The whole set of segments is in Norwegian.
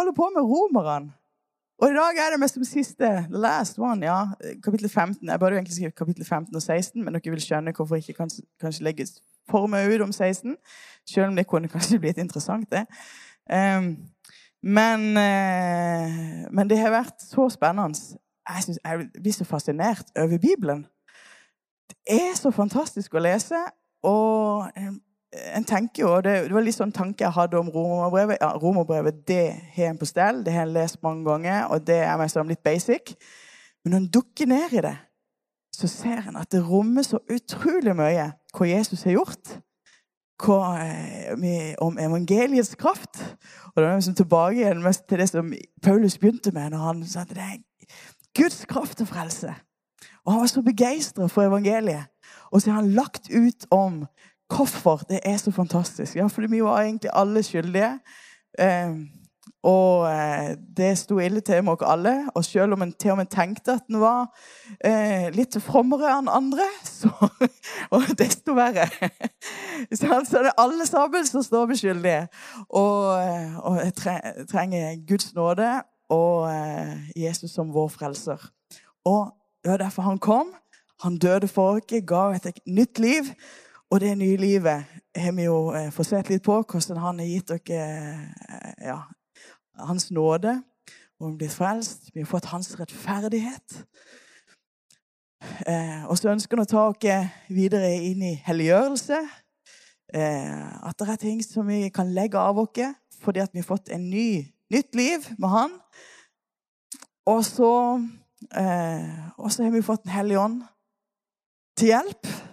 Holder på med romerne. Og i dag er det mest som siste, the last one, ja, kapittel 15. Jeg burde jo egentlig skrive kapittel 15 og 16, men dere vil skjønne hvorfor ikke kan kanskje legges for mye ut om 16. Selv om det kunne kanskje blitt interessant, det. Um, men, uh, men, det har vært så spennende. Jeg, synes, jeg blir så fascinert over Bibelen. Det er så fantastisk å lese. Og um, en tenker jo, det, det, var litt sånn tanke jeg hadde om romerbrevet. Ja, romerbrevet det har en på stell, det har en lest mange ganger, og det er mest litt basic. Men når en dukker ned i det, så ser en at det rommer så utrolig mye hva Jesus har gjort. Hva, om evangeliets kraft. Og da er vi liksom tilbake igjen til det som Paulus begynte med, når han sa at det er Guds kraft til frelse. Og han var så begeistra for evangeliet. Og så har han lagt ut om hvorfor det er så fantastisk. Ja, fordi vi var egentlig alle skyldige. Eh, og det sto ille til med oss alle. Og selv om en til og med tenkte at en var eh, litt frommere enn andre, så var det desto verre. så, altså, det er alle sammen som står beskyldige. Og, eh, og jeg trenger Guds nåde og eh, Jesus som vår frelser. Og det var derfor han kom. Han døde for oss, ga et nytt liv. Og det nye livet har vi jo eh, fått sett litt på, hvordan han har gitt dere eh, ja, hans nåde. Og vi blir frelst. Vi har fått hans rettferdighet. Eh, og så ønsker han å ta oss videre inn i helliggjørelse. Eh, at det er ting som vi kan legge av oss fordi at vi har fått en ny, nytt liv med han. Og så, eh, har vi fått Den hellige ånd til hjelp.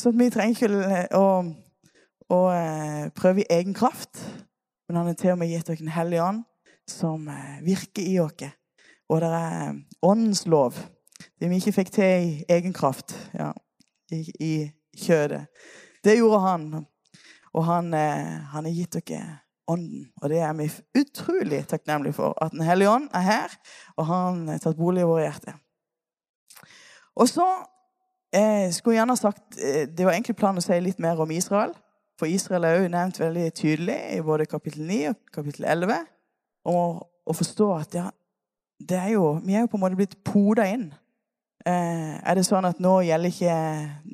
Så vi trenger ikke å, å, eh, prøve i egen kraft. Men han har til og med gitt dere en hellig ånd som eh, virker i dere. Og det er eh, åndens lov. Det vi ikke fikk til i egen kraft ja, i, i, kjødet. Det gjorde han. Og han, han har gitt dere ånden. Og det er vi utrolig takknemlige for. At Den hellige ånd er her, og han har tatt bolig i våre hjerter. Og så jeg skulle gjerne sagt, eh, Det var egentlig planen å si litt mer om Israel. For Israel er jo nevnt veldig tydelig i både kapittel 9 og kapittel 11. Om å forstå at ja, er jo, vi er jo på en måte blitt poda inn. Eh, er det sånn at nå gjelder ikke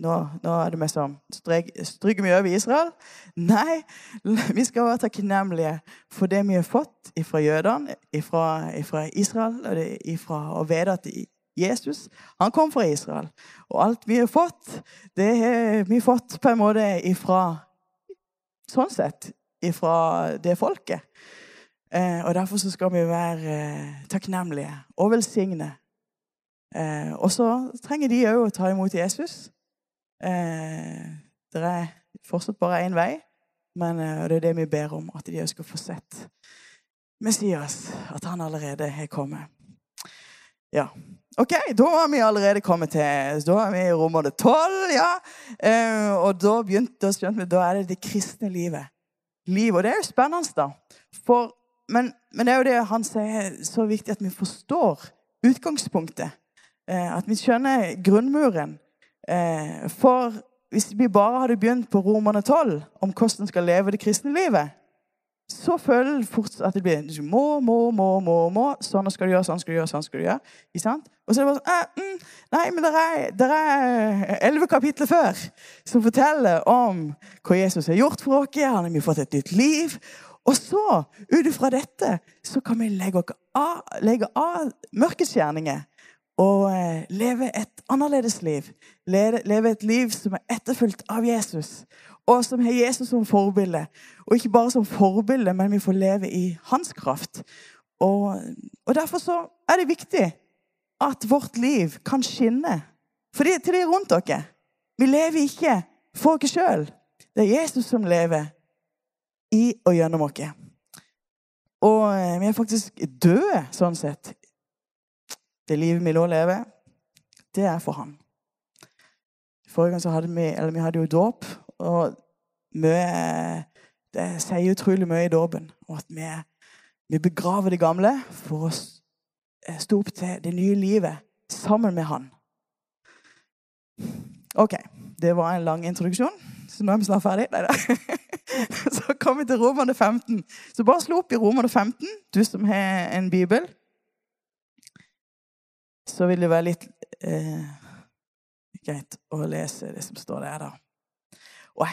Nå, nå er det mest sånn Stryker vi over Israel? Nei. Vi skal være takknemlige for det vi har fått fra jødene, fra Israel, og det, ifra å vite at Jesus han kom fra Israel. Og alt vi har fått, det har vi fått på en måte ifra Sånn sett ifra det folket. Eh, og derfor så skal vi være eh, takknemlige og velsigne. Eh, og så trenger de òg å ta imot Jesus. Det er fortsatt bare én vei, men det er det vi ber om, at de òg skal få sett Messias, at han allerede har kommet. Ja. Ok, Da har vi allerede kommet til Da er vi i rommet 12. ja. Eh, og da begynte vi, da er det det kristne livet. Liv, Og det er jo spennende, da. For, men, men, det er jo det han sier så viktig at vi forstår utgangspunktet. Eh, at vi skjønner grunnmuren. Eh, for hvis vi bare hadde begynt på Romerne 12 om hvordan vi skal leve det kristne livet, så føler du fort at det blir må, må, må, må, må. Sånn skal du gjøre, sånn skal du gjøre, sånn skal du gjøre. Ikke sant? Og så er det bare sånn eh, mm, Nei, men det er elleve kapitler før som forteller om hva Jesus har gjort for oss. Han har fått et nytt liv. Og så, ut ifra dette, så kan vi legge av, legge av mørkets gjerninger og eh, leve et annerledes liv. Leve et liv som er etterfulgt av Jesus og som har Jesus som forbilde. Og ikke bare som forbilde, men vi får leve i hans kraft. Og, og derfor så er det viktig at vårt liv kan skinne for det, til de rundt dere. Vi lever ikke for oss sjøl. Det er Jesus som lever i og gjennom oss. Og eh, vi er faktisk døde, sånn sett. Det livet vi nå lever, det er for Han. Forrige gang så hadde vi, eller vi hadde jo dåp. Og mye, det sier utrolig mye i dåpen. Og at vi, vi, begraver det gamle for å eh, stå opp til det nye livet sammen med Han. OK. Det var en lang introduksjon, så nå er vi snart ferdig. Nei da. Så kom vi til Romerne 15. Så bare slå opp i Romerne 15, du som har en bibel. Så vil det være litt eh, greit å lese det som står der, da. Og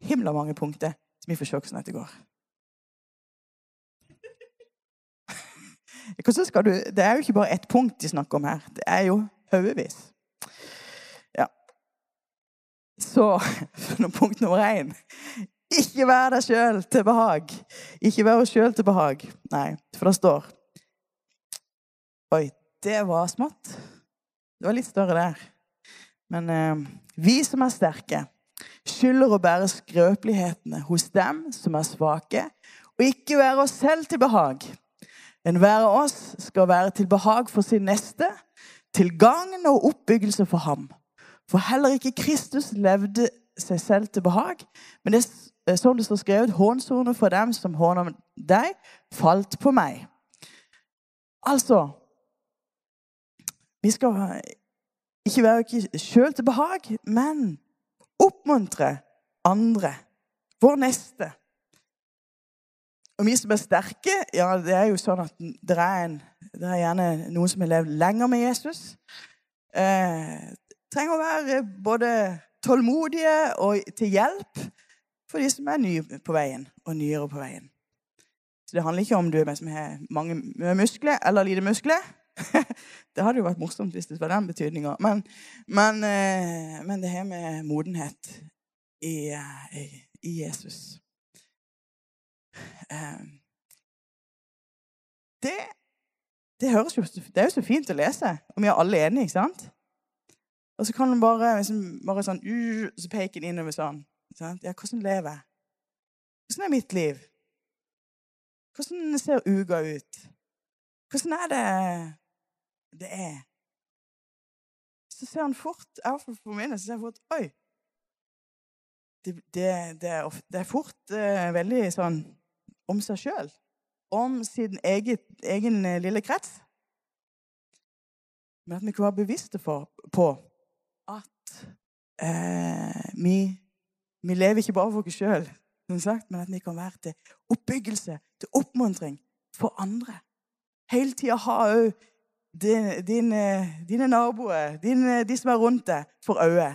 himla mange punkter som vi får se hvordan dette går. Du, Det er jo ikke bare ett punkt de snakker om her. Det er jo haugevis. Ja. Så punkt nummer én Ikke vær deg sjøl til behag. Ikke vær oss sjøl til behag. Nei, for det står Oi, det var smått. Det var litt større der. Men eh, vi som er sterke, skylder å bære skrøpelighetene hos dem som er svake, og ikke være oss selv til behag. Enhver av oss skal være til behag for sin neste, til gagn og oppbyggelse for ham. For heller ikke Kristus levde seg selv til behag, men det er sånn det står skrevet, hånsordet for dem som håner deg, falt på meg. Altså Vi skal ikke være oss sjøl til behag, men oppmuntre andre. Vår neste. Og vi som er sterke, ja, det er jo sånn at det er, en, det er gjerne noen som har levd lenger med Jesus. Eh, trenger å være både tålmodige og til hjelp for de som er nye på veien, og nyere på veien. Så det handler ikke om du er med som har mange muskler eller lite muskler. det hadde jo vært morsomt hvis det var den betydninga. Men, men, eh, men, det har med modenhet i, i, i Jesus. Eh, det, det, høres jo, det er jo så fint å lese, og vi er alle enige, ikke sant? Og så kan man bare, liksom, bare sånn, uh, så peke innover sånn. Sant? Ja, hvordan lever jeg? Hvordan er mitt liv? Hvordan ser uka ut? Hvordan er det det er? Så ser han fort, iallfall for min så ser jeg fort Oi! Det, det, det, er, det er, fort uh, veldig sånn om seg sjøl. Om sin eget, egen eh, lille krets. Men at vi kan være bevisste for, på at eh, vi, vi, lever ikke bare for oss sjøl, men at vi kan være til oppbyggelse, til oppmuntring for andre. Hele tida ha òg dine, dine, dine, naboer, dine, de som er rundt deg, for øye.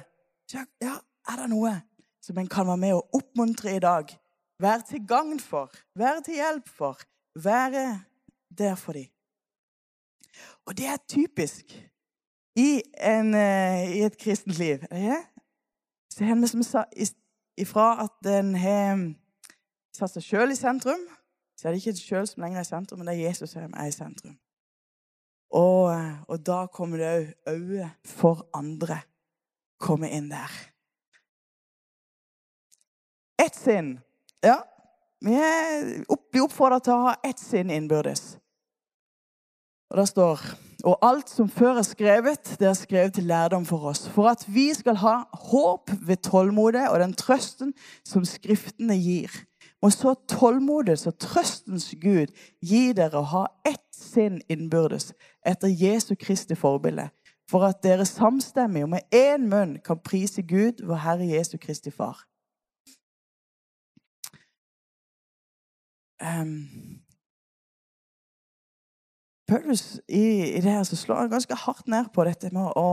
Ja, er det noe som en kan være med å oppmuntre i dag? Være til gagn for, være til hjelp for, være der for dem. Og det er typisk i, en, eh, i et kristent liv. Ja? Så har vi som sa ifra at en har satt seg sjøl i sentrum, så er det ikke en sjøl som lenger er i sentrum, men det er Jesus som er i sentrum. Og, og da kommer det òg øyet for andre komme inn der. Ett sinn ja, vi blir oppfordra til å ha ett sinn innbyrdes. Og det står Og alt som før er skrevet, det er skrevet til lærdom for oss. For at vi skal ha håp ved tålmodet og den trøsten som Skriftene gir. Og så tålmodets og trøstens Gud gi dere å ha ett sinn innbyrdes etter Jesu Kristi forbilde, for at dere samstemmig og med én munn kan prise Gud, vår Herre Jesu Kristi Far. um, Paulus i, i, det her så slår han ganske hardt ned på dette med å,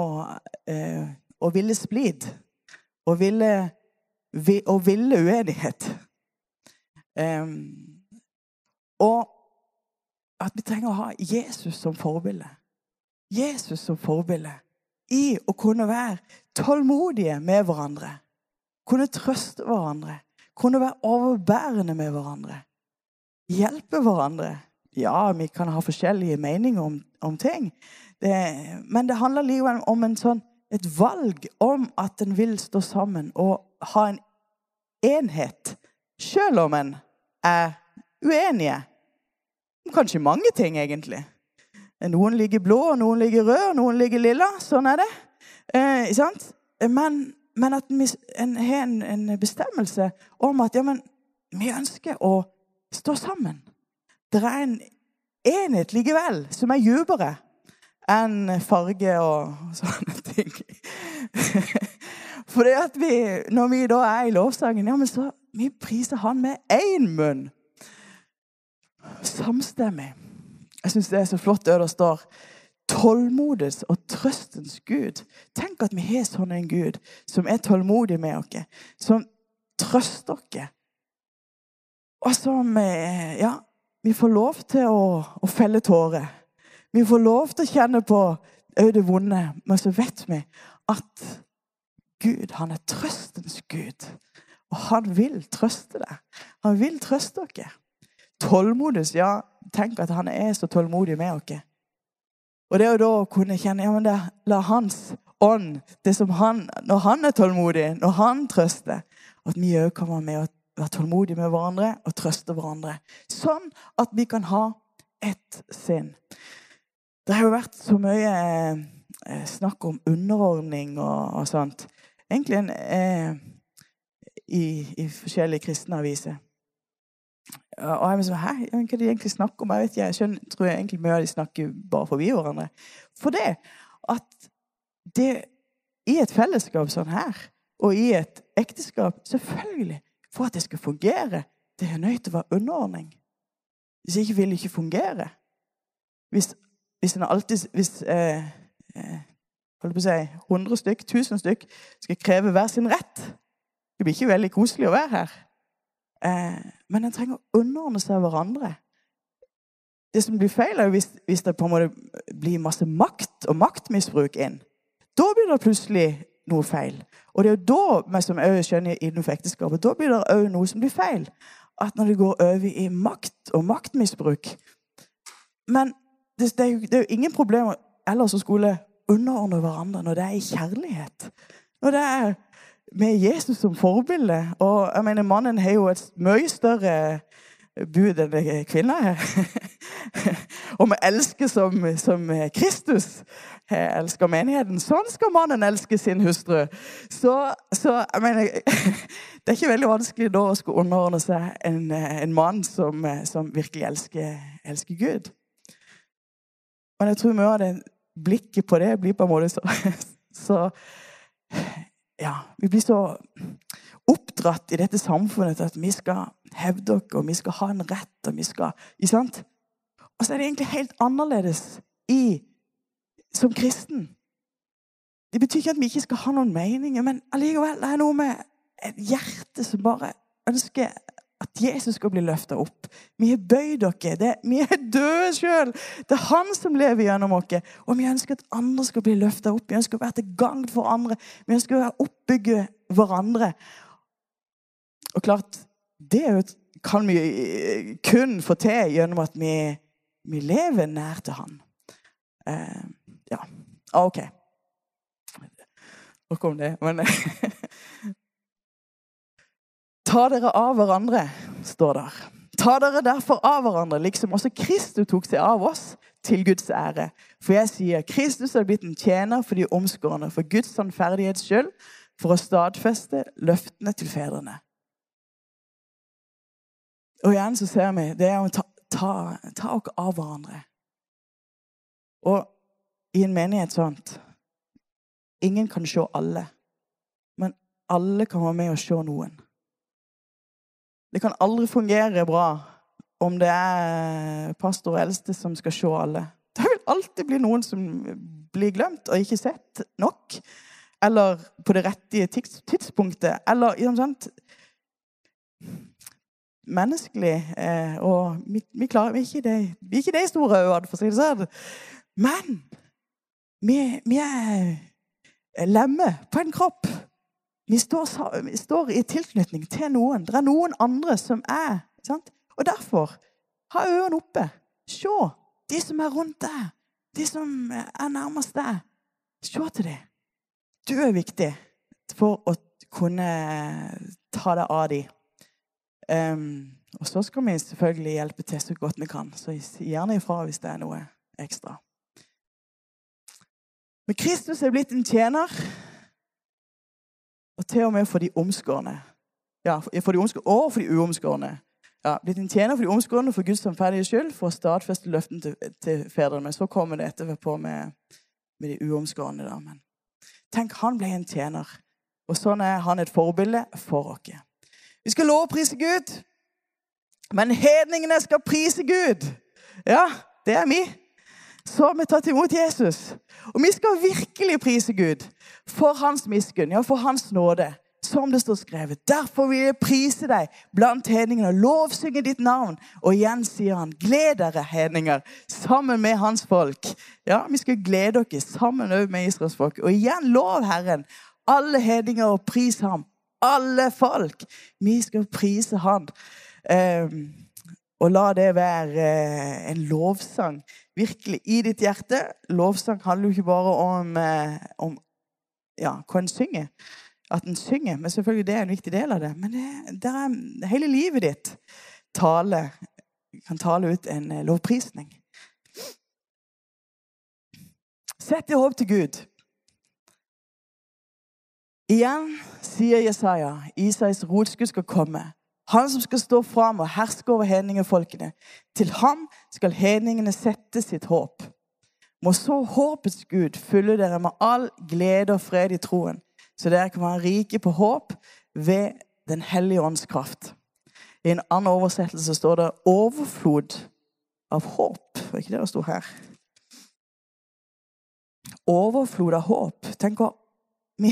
uh, å ville splid. Å ville, vi, ville uenighet. Um, og at vi trenger å ha Jesus som forbilde. Jesus som forbilde i å kunne være tålmodige med hverandre. Kunne trøste hverandre. Kunne være overbærende med hverandre hjelpe hverandre. Ja, vi kan ha forskjellige meninger om, om ting. Det, men det handler likevel om sånn, et valg om at en vil stå sammen og ha en enhet. Selv om en er uenige. Kanskje mange ting, egentlig. Noen ligger blå, noen ligger rød, noen ligger lilla. Sånn er det. Eh, men, men, at en har en, en, bestemmelse om at ja, men, vi ønsker å stå sammen. Det er en enhet likevel som er dypere enn farge og sånne ting. For det at vi, når vi da er i lovsangen, ja, men så, vi priser han med én munn. Samstemmig. Jeg syns det er så flott det der står tålmodets og trøstens Gud. Tenk at vi har sånn en Gud som er tålmodig med oss, som trøster oss. Og som Ja, vi får lov til å, å felle tårer. Vi får lov til å kjenne på òg det vonde, men så vet vi at Gud, han er trøstens Gud. Og han vil trøste deg. Han vil trøste dere. Tålmodig, ja. Tenk at han er så tålmodig med oss. Og det å da kunne kjenne ja, men det, La hans ånd, det som han, når han er tålmodig, når han trøster, at vi òg kan være med og være tålmodige med hverandre og trøste hverandre. Sånn at vi kan ha ett sinn. Det har jo vært så mye eh, snakk om underordning og, og sånt. Egentlig eh, i, i, forskjellige kristne aviser. Og jeg var sånn, Hæ, hva er det de egentlig snakker om? Jeg vet jeg skjønner, tror jeg egentlig mye av de snakker bare forbi hverandre. For det at det i et fellesskap sånn her, og i et ekteskap Selvfølgelig, for at det skal fungere, det er nødt til å være underordning. Hvis ikke vil det ikke fungere. Hvis, hvis en alltid Hvis eh, eh, holdt på å si, 100 stykk, 1000 stykk skal kreve hver sin rett Det blir ikke veldig koselig å være her. Eh, men en trenger å underordne seg hverandre. Det som blir feil, er hvis, hvis, det på en måte blir masse makt og maktmisbruk inn. Da blir det plutselig noe feil. Og det er jo da, som jeg skjønner innenfor ekteskapet, da blir det òg noe som blir feil. At når det går over i makt og maktmisbruk Men det, det, er, jo, det er, jo, ingen problemer ellers å skulle underordne hverandre når det er i kjærlighet. Når det er med Jesus som forbilde. Og jeg mener, mannen har jo et mye større bud enn kvinna har. og vi elsker som, som Kristus elsker menigheten. Sånn skal mannen elske sin hustru. Så, så jeg mener Det er ikke veldig vanskelig da å skulle underordne seg en, en mann som, som virkelig elsker, elsker, Gud. Men jeg tror mye av det blikket på det blir på en måte så, så ja, Vi blir så oppdratt i dette samfunnet til at vi skal hevde oss, og vi skal ha en rett, og vi skal ikke sant? Og så er det egentlig helt annerledes i, som kristen. Det betyr ikke at vi ikke skal ha noen meninger, men allikevel det er noe med et hjerte som bare ønsker at Jesus skal bli løfta opp. Vi har bøyd dere. vi er døde sjøl. Det er Han som lever gjennom oss. Og vi ønsker at andre skal bli løfta opp. Vi ønsker å være til gagn for andre. Vi ønsker å oppbygge hverandre. Og klart, det kan vi kun få til gjennom at vi vi lever nær til Han. Eh, ja, ah, OK. Nok om det. Men Ta dere av hverandre, står der. Ta dere derfor av hverandre, liksom også Kristus tok seg av oss, til Guds ære. For jeg sier, Kristus er blitt en tjener for de omskårne, for Guds sannferdighets skyld, for å stadfeste løftene til fedrene. Og igjen så ser vi det er å ta ta, ta oss av hverandre. Og i en menighet sånt Ingen kan se alle, men alle kan være med og se noen. Det kan aldri fungere bra om det er pastor og eldste som skal se alle. Det vil alltid bli noen som blir glemt og ikke sett nok. Eller på det rette tidspunktet. Eller sånn, sant? menneskelig. Eh, og vi, vi, klarer, vi, er ikke de, vi er ikke de store øynene, for å si det sånn. Men vi, vi er lemmet på en kropp. Vi står, vi står, i tilknytning til noen. Det er noen andre som er sant? Og derfor, ha ørene oppe. Se de som er rundt deg. De som er nærmest deg. Se til dem. Du er viktig for å kunne ta deg av dem. Um, og så skal vi selvfølgelig hjelpe til så godt vi kan. Så gjerne ifra hvis det er noe ekstra. Men Kristus er blitt en tjener, og til og med for de omskårne. Ja, for de omskårne og for de uomskårne. Ja, blitt en tjener for de omskårne for Guds samferdige skyld, for å stadfeste løften til, til fedrene. Men så kommer det etterpå med, med de uomskårne. Da. Men tenk, han ble en tjener. Og sånn er han et forbilde for oss. Vi skal lovprise Gud. Men hedningene skal prise Gud. Ja, det er vi Så har vi tatt imot Jesus. Og vi skal virkelig prise Gud for hans miskunn, ja, for hans nåde. Som det står skrevet. Derfor vil jeg prise deg blant hedningene og lovsynge ditt navn. Og igjen sier han, gled dere, hedninger, sammen med hans folk. Ja, vi skal glede dere sammen med Israels folk. Og igjen lov Herren, alle hedninger, og pris ham. Alle folk. Vi skal prise han. Um, og la det være uh, en lovsang virkelig i ditt hjerte. Lovsang handler jo ikke bare om, uh, om ja, hva en synger at en synger. Men selvfølgelig det er en viktig del av det. Men det, det er hele livet ditt tale, kan tale ut en eh, lovprisning. Sett ditt håp til Gud. Igjen sier Jesaja, Isais rotskudd skal komme. Han som skal stå fram og herske over hedningefolkene. Til ham skal hedningene sette sitt håp. Må så håpets Gud fylle dere med all glede og fred i troen så dere kan være rike på håp ved Den hellige ånds kraft. I en annen oversettelse står det 'overflod av håp'. Var ikke det det sto her? Overflod av håp. Tenk å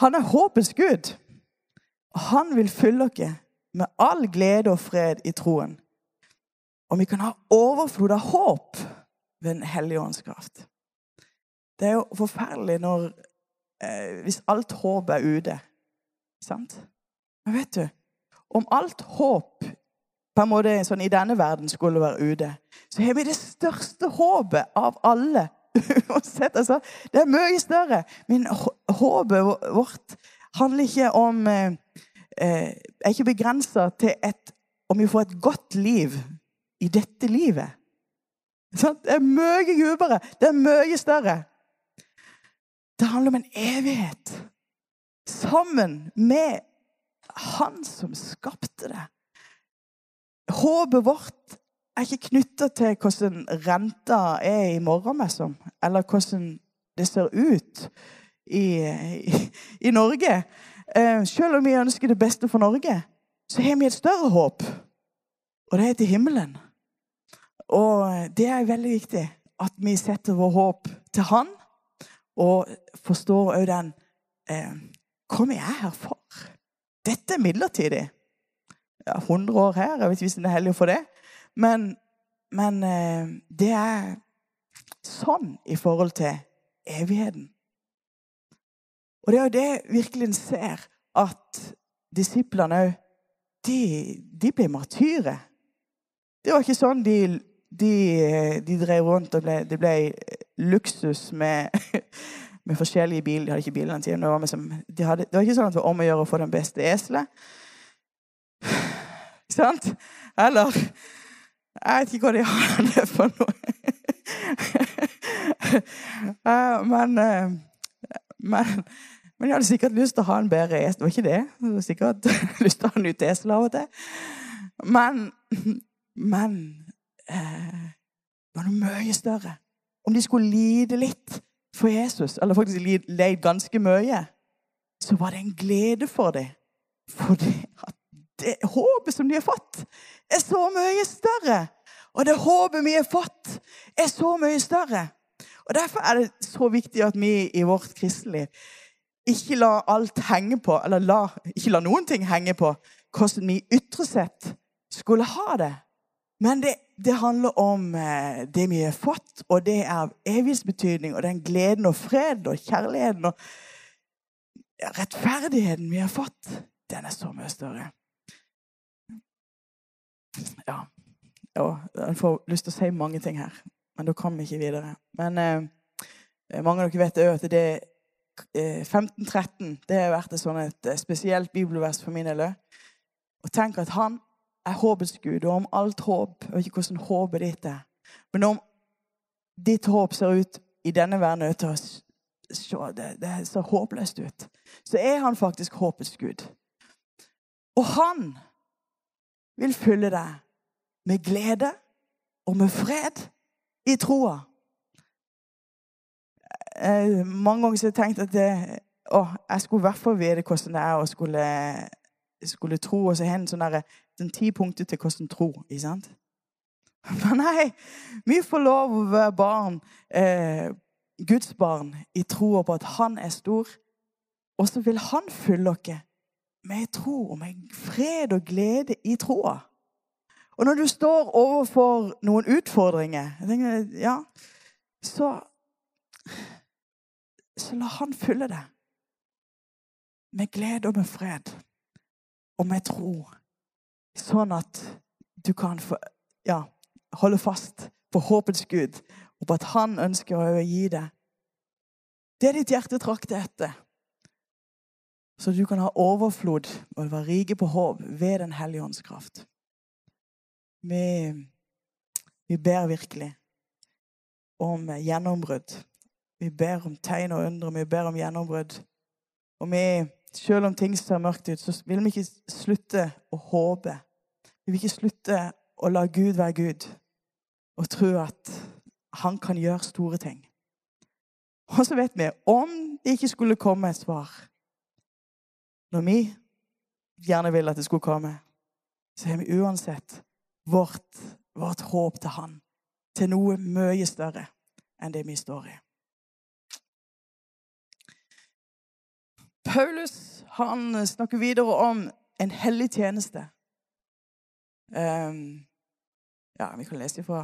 Han er håpets gud. Han vil fylle dere med all glede og fred i troen. Og vi kan ha overflod av håp ved Den hellige ånds kraft. Det er jo forferdelig når eh, hvis alt håp er ute. Sant? Men vet du, om alt håp på en måte sånn i denne verden skulle være ute, så har vi det største håpet av alle. Uansett, altså. Det er mye større. Men håpet vårt handler ikke om eh, Er ikke begrensa til et, om vi får et godt liv i dette livet. Det er mye dypere. Det er mye større. Det handler om en evighet. Sammen med Han som skapte det. Håpet vårt er ikke knytta til hvordan renta er i morgen, liksom, eller hvordan det ser ut i, i, i Norge. Eh, selv om vi ønsker det beste for Norge, så har vi et større håp, og det er til himmelen. Og det er veldig viktig at vi setter vår håp til Han og forstår òg den eh, Hva er her for? Dette er midlertidig. Ja, 100 år her. Jeg vet ikke hvis en er heldig for det. Men, men eh, det er sånn i forhold til evigheten. Og det er jo det virkelig en ser, at disiplene òg de, de ble martyrer. Det var ikke sånn de de, de drev rundt og ble, det ble luksus med, med forskjellige biler. De hadde ikke biler den tiden. Det var, liksom, de hadde, det var ikke sånn at det var om å gjøre å få den beste eselet. Sant? Eller Jeg vet ikke hva de hadde for noe. Eh, men, eh, men, men jeg hadde sikkert lyst til å ha en bedre esel. Det var ikke det. Jeg hadde sikkert lyst til å ha en ny Tesla av og til. Men, men eh, var noe mye større. Om de skulle lide litt for Jesus, eller faktisk leid ganske mye, så var det en glede for dem. For at det håpet som de har fått, er så mye større. Og det håpet vi har fått, er så mye større. Og Derfor er det så viktig at vi i vårt kristenliv ikke la alt henge på, eller la, ikke la noen ting henge på hvordan vi ytre sett skulle ha det. Men det, det handler om eh, det vi har fått, og det er av evighetsbetydning. Og den gleden og freden og kjærligheten og rettferdigheten vi har fått, den er så mye større. Ja. Jeg får lyst til å si mange ting her, men da kommer vi ikke videre. Men eh, mange av dere vet òg at det eh, 1513 det har vært et, sånt, eh, spesielt bibelvers for min del. Og tenk at han er håpets Gud, og om alt håp Jeg vet ikke hvordan håpet ditt er. Men om ditt håp ser ut i denne verden til å se det, det ser håpløst ut, så er han faktisk håpets Gud. Og han vil fylle deg med glede og med fred i troa. Mange ganger har jeg tenkt at det, å, jeg skulle i hvert fall vite hvordan det er å skulle skulle tro, og så har en sånn derre den ti punkter til hvordan tro. ikke sant? Men nei, vi får lov å være barn, eh, Guds barn, i troa på at Han er stor. Og så vil Han fylle oss med tro og med fred og glede i troa. Og når du står overfor noen utfordringer, tenker, ja, så, så la Han fylle det med glede og med fred og med tro. Sånn at du kan få, ja, holde fast på håpets Gud og på at Han ønsker å gi deg det ditt hjerte trakter etter. Så du kan ha overflod og være rike på håp ved Den hellige ånds kraft. Vi, vi ber virkelig om gjennombrudd. Vi ber om tegn og undre. Vi ber om gjennombrudd. Og vi, selv om ting ser mørkt ut, så vil vi ikke slutte å håpe. Vi vil ikke slutte å la Gud være Gud og tro at han kan gjøre store ting. Og så vet vi om det ikke skulle komme et svar når vi gjerne vil at det skulle komme, så har vi uansett vårt, vårt håp til Han, til noe mye større enn det vi står i. Paulus han snakker videre om en hellig tjeneste. Um, ja, vi kan lese fra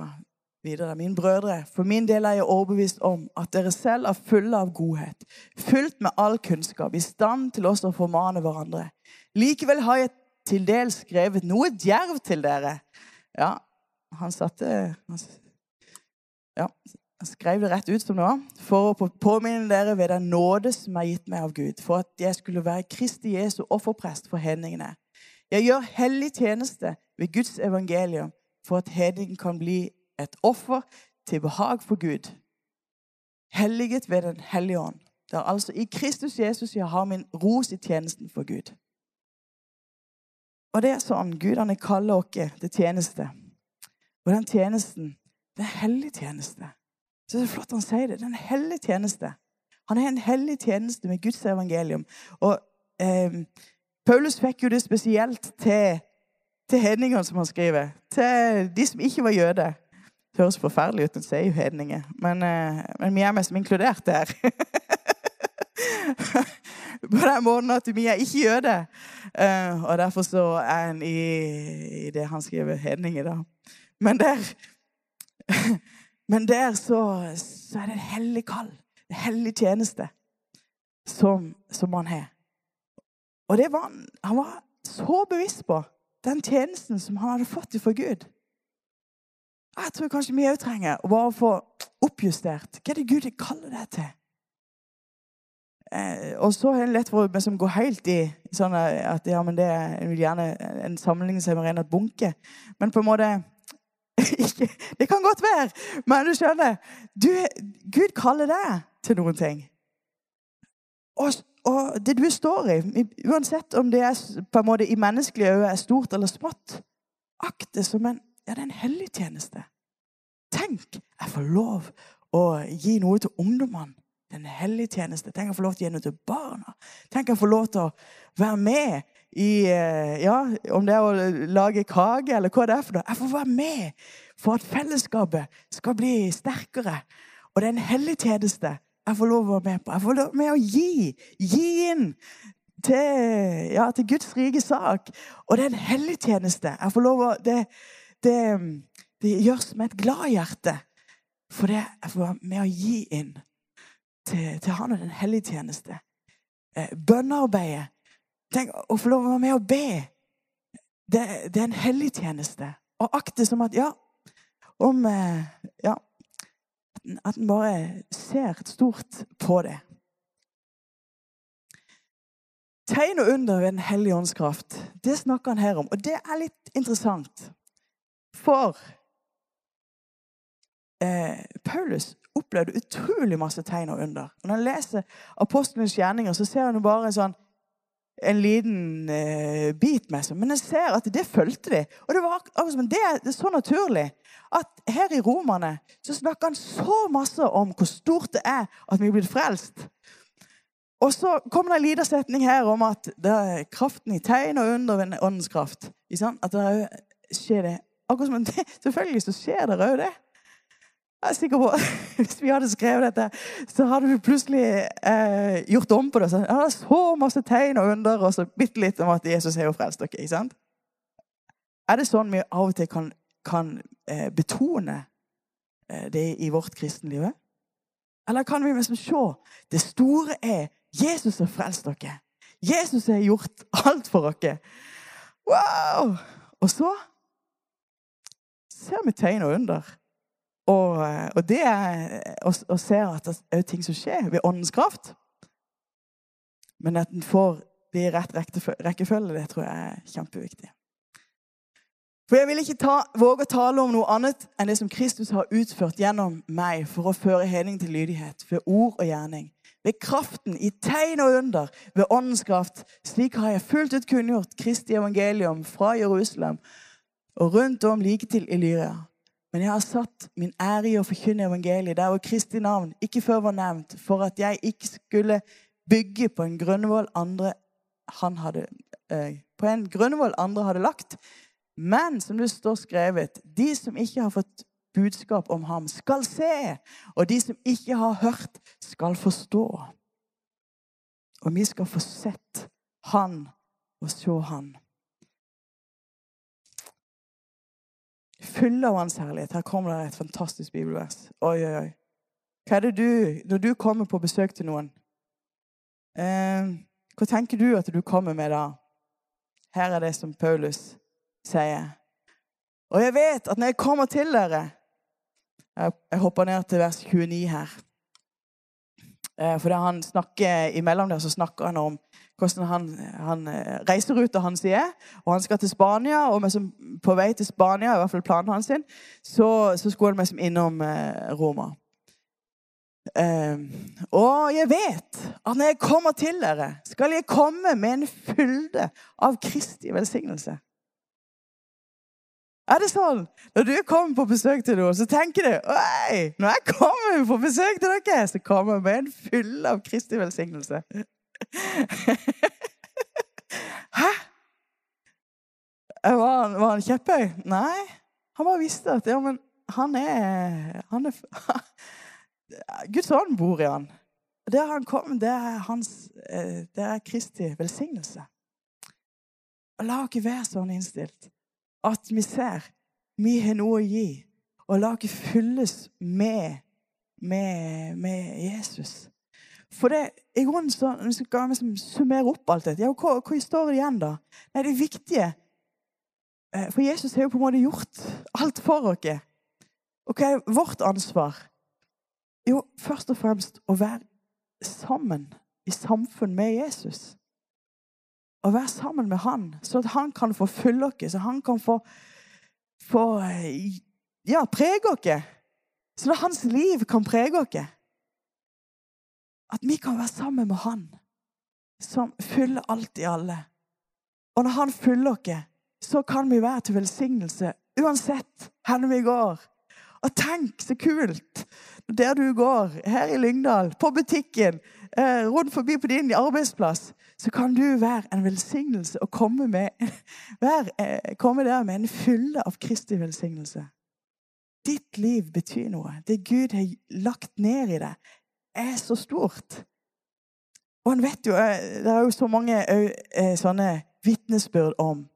videre. Mine brødre, for min del er jeg overbevist om at dere selv er fulle av godhet, fylt med all kunnskap, i stand til også å formane hverandre. Likevel har jeg til dels skrevet noe djervt til dere. Ja, han satte Ja, han skrev det rett ut som nå. For å påminne dere ved den nåde som er gitt meg av Gud, for at jeg skulle være Kristi Jesu offerprest for hedningene. Jeg gjør hellig tjeneste ved Guds evangelium for at hedningen kan bli et offer til behag for Gud. Helliget ved Den hellige ånd. Det er altså i Kristus Jesus jeg har min ros i tjenesten for Gud. Og det er sånn Gud han kaller oss til tjeneste. Og den tjenesten, det er hellig tjeneste. Så det er flott han sier det. Det er en hellig tjeneste. Han er en hellig tjeneste med Guds evangelium. Og eh, Paulus fikk jo det spesielt til, til hedningene, som han skriver. Til de som ikke var jøder. Det høres forferdelig ut når sier jo hedninger, men, eh, men, vi er mest inkludert der. På den måten at vi er ikke jøder. Uh, og derfor så er en i, i, det han skriver, hedninger, da. Men der, men der så, så, er det en hellig kall. En hellig tjeneste som, som han har. Og det var han, var så bevisst på den tjenesten som han hadde fått fra Gud. Jeg tror kanskje vi òg trenger å bare få oppjustert hva er det Gud kaller deg til. Eh, og så er det lett for meg som går helt i sånn at ja, men det er vil gjerne en sammenligning som er ren bunke. Men på en måte Det kan godt være, men du skjønner du, Gud kaller deg til noen ting. Og, og, det du står i, uansett om det er på en måte i menneskelige øyne er stort eller smått, akt det som en ja, en hellig tjeneste. Tenk, jeg får lov å gi noe til ungdommene. Det er en hellig tjeneste. Tenk jeg får lov til å gi noe til barna. Tenk jeg får lov til å være med i eh, Ja, om det er å lage kake eller hva det er for noe. Jeg får være med for at fellesskapet skal bli sterkere. Og det er en hellig tjeneste jeg får lov å være med på. Jeg får lov med å gi. Gi inn til, ja, til Guds rike sak. Og det er en hellig tjeneste. Jeg får lov å det, det, det gjøres med et glad hjerte. For det er med å gi inn til, til Han og Den hellige tjeneste. Eh, bønnearbeidet. Tenk å få lov å være med og be. Det, det er en hellig tjeneste. Og akt det som at ja, om eh, ja, At en bare ser stort på det. Tegn og under ved Den hellige ånds kraft, det snakker han her om. Og det er litt interessant. For eh, Paulus opplevde utrolig masse tegn og under. Når han leser apostlenes gjerninger, så ser han jo bare en sånn en liten eh, bit med seg. Men jeg ser at det fulgte de. Og det, var, det, er så naturlig at her i Romerne så snakker han så masse om hvor stort det er at vi er blitt frelst. Og så kommer det en liten setning her om at det er kraften i tegn og under ved åndens kraft. At det skjer det. Akkurat som det, Selvfølgelig så skjer det òg det. Jeg er sikker på, Hvis vi hadde skrevet dette, så hadde vi plutselig eh, gjort om på det. Så, ja, det er så masse tegn og under, og så bitte litt om at Jesus har jo frelst dere. ikke sant? Er det sånn vi av og til kan, kan eh, betone eh, det i vårt kristenliv? Eller kan vi liksom se det store er Jesus har frelst dere. Jesus har gjort alt for dere. Wow! Og så ser vi tegn og under. Og, og det er, og, og ser at det er ting som skjer ved åndens kraft. Men at en får det i rett rekkefølge, det tror jeg er kjempeviktig. For jeg vil ikke ta, våge å tale om noe annet enn det som Kristus har utført gjennom meg for å føre hedning til lydighet ved ord og gjerning. Ved kraften i tegn og under, ved åndens kraft. Slik har jeg fullt ut kunngjort Kristi evangelium fra Jerusalem og rundt om like til Illyria. Men jeg har satt min ære i å forkynne evangeliet der hvor Kristi navn ikke før var nevnt, for at jeg ikke skulle bygge på en grunnvoll andre han hadde eh, på en grunnvoll andre hadde lagt. Men som det står skrevet, de som ikke har fått budskap om ham, skal se. Og de som ikke har hørt, skal forstå. Og vi skal få sett han og se han. Fulle av Hans herlighet. Her kommer det et fantastisk bibelvers. Oi, oi, oi. Hva er det du, Når du kommer på besøk til noen, eh, hva tenker du at du kommer med da? Her er det som Paulus sier. Og jeg vet at når jeg kommer til dere Jeg hopper ned til vers 29 her. Eh, for han snakker, Imellom der så snakker han om hvordan han, han ut reiseruta hans er. Og han skal til Spania, og på vei til Spania, i hvert fall planen hans, sin, så, så skulle han liksom innom eh, Roma. Um, og jeg vet at når jeg kommer til dere, skal jeg komme med en fylde av Kristi velsignelse. Er det sånn når du kommer på besøk til noen, så tenker du Oi, når jeg kommer på besøk til dere, så kommer jeg med en fylde av Kristi velsignelse. Hæ? Var han, var han kjepphøy? Nei. Han bare visste at ja, men han er, han er Guds ånd bor i han. Der han kom, det er, hans, eh, det er Kristi velsignelse. Og La oss være sånn innstilt at vi ser vi har noe å gi, og la oss fylles med, med, med Jesus. For det, i grunnen så, Hvis vi skal liksom summere opp alt dette, ja, hva, hva står det igjen da? Nei, Det viktige eh, For Jesus har jo på en måte gjort alt for oss. Og hva er vårt ansvar? Jo, først og fremst å være sammen i samfunn med Jesus. Å være sammen med han, så at han kan få fylle oss, så han kan få, få ja, prege oss. Så at hans liv kan prege oss. At vi kan være sammen med Han som fyller alt i alle. Og når Han fyller oss, så kan vi være til velsignelse uansett hvor vi går. Og tenk så kult der du går, her i Lyngdal, på butikken, eh, rundt forbi på din arbeidsplass, så kan du være en velsignelse og komme, med, være, eh, komme der med en fylle av Kristi velsignelse. Ditt liv betyr noe. Det Gud har lagt ned i det, er så stort. Og han vet jo, eh, Det er jo så mange eh, sånne vitnesbyrd om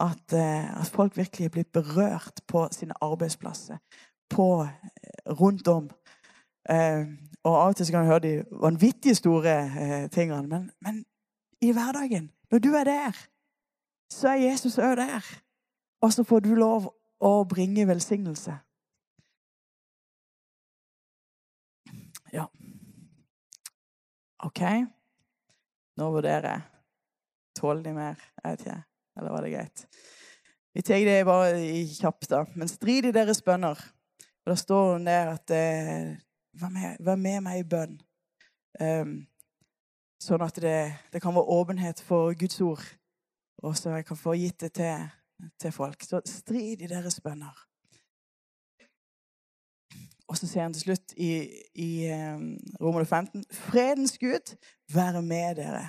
at, eh, at, folk virkelig er blitt berørt på sine arbeidsplasser. På, rundt om. og Av og til kan du høre de vanvittige store tingene. Men, men, i hverdagen, når du er der, så er Jesus òg der. Og så får du lov å bringe velsignelse. Ja. OK. Nå vurderer jeg. Tåler de mer? Jeg vet ikke. Eller var det greit? Vi tar det bare i kjapt, da. Men strid i deres bønner. Og da står der at eh, vær, med, vær, med, meg i bønn. Um, sånn at det, det, kan være åpenhet for Guds ord. Og så jeg kan få gitt det til, til folk. Så strid i deres bønner. Og så sier han til slutt i, i Romer 15.: Fredens Gud være med dere.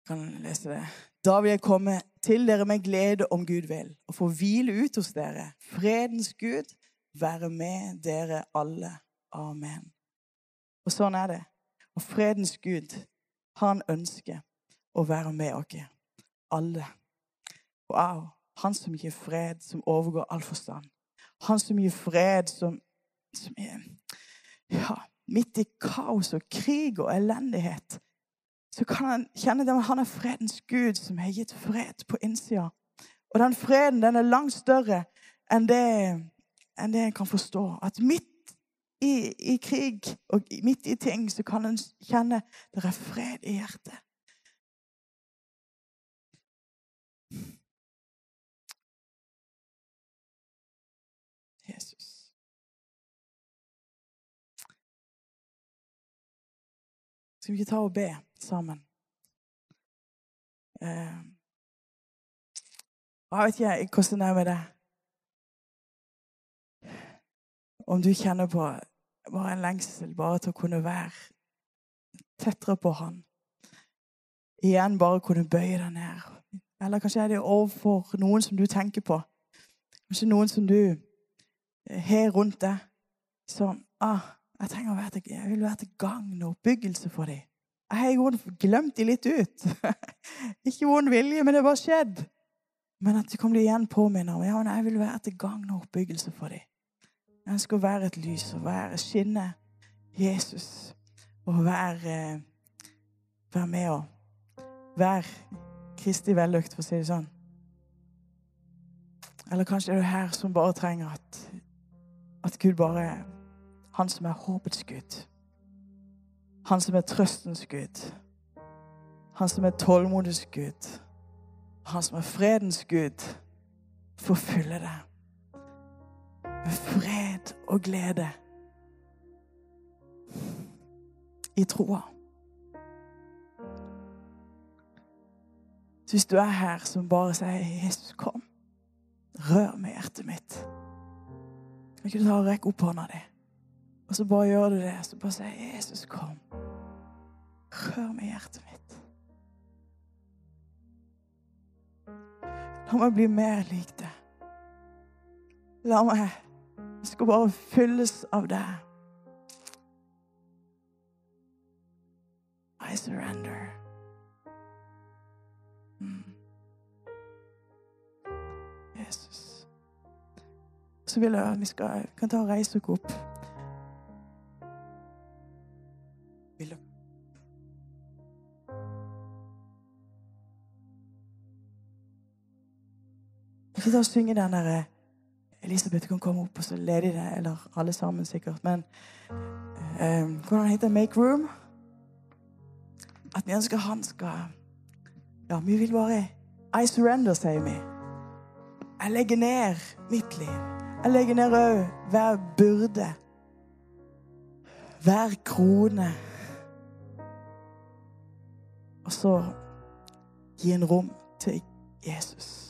Jeg kan lese det. Da vil jeg komme til dere med glede om Gud vil, og få hvile ut hos dere. Fredens Gud være med dere alle. Amen. Og sånn er det. Og fredens Gud, han ønsker å være med oss alle. Wow. Han som gir fred, som overgår all forstand. Han som gir fred, som, som er ja, midt i kaos og krig og elendighet. Så kan han kjenne at han er fredens Gud, som har gitt fred på innsida. Og den freden den er langt større enn det, enn det en kan forstå. At midt i, i, krig og midt i ting så kan en kjenne det er fred i hjertet. Skal vi ikke ta og be sammen? Eh, jeg vet ikke hvordan det er med deg. Om du kjenner på bare en lengsel bare til å kunne være tettere på Han. Igjen bare kunne bøye deg ned. Eller kanskje er det overfor noen som du tenker på. Kanskje noen som du har rundt deg. Som ah, jeg, trenger å være til, jeg vil være til gagn og oppbyggelse for dem. Jeg har glemt dem litt ut. Ikke vond vilje, men det har bare skjedd. Men at de kommer igjen påminner om ja, jeg vil være til gagn og oppbyggelse for dem. Jeg ønsker å være et lys og være skinne Jesus. Og være, være med og være Kristi vellukt, for å si det sånn. Eller kanskje er du her som bare trenger at, at Gud bare Han som er håpets Gud. Han som er trøstens Gud. Han som er tålmodets Gud. Han som er fredens Gud. Forfylle det med fred og glede i troa. Hvis du er her som bare sier 'Jesus, kom', rør med hjertet mitt Kan ikke du ta og rekke opp hånda di? Og så bare gjør du det. Så bare sier 'Jesus, kom'. Rør med hjertet mitt. La meg bli mer lik det. La meg Jeg skal bare fylles av deg. I surrender. Mm. Jesus. Så vil jeg at vi skal, kan ta og reise oss opp. Vi skal synge den derre Elisabeth kan komme opp, og så leder de det. Eller alle sammen, sikkert. Men eh, hvordan heter det? Make room? At vi ønsker han skal Ja, vi vil bare I surrender, sier vi. Jeg legger ned mitt liv. Jeg legger ned òg hver byrde. Hver krone. Og så gi en rom til Jesus.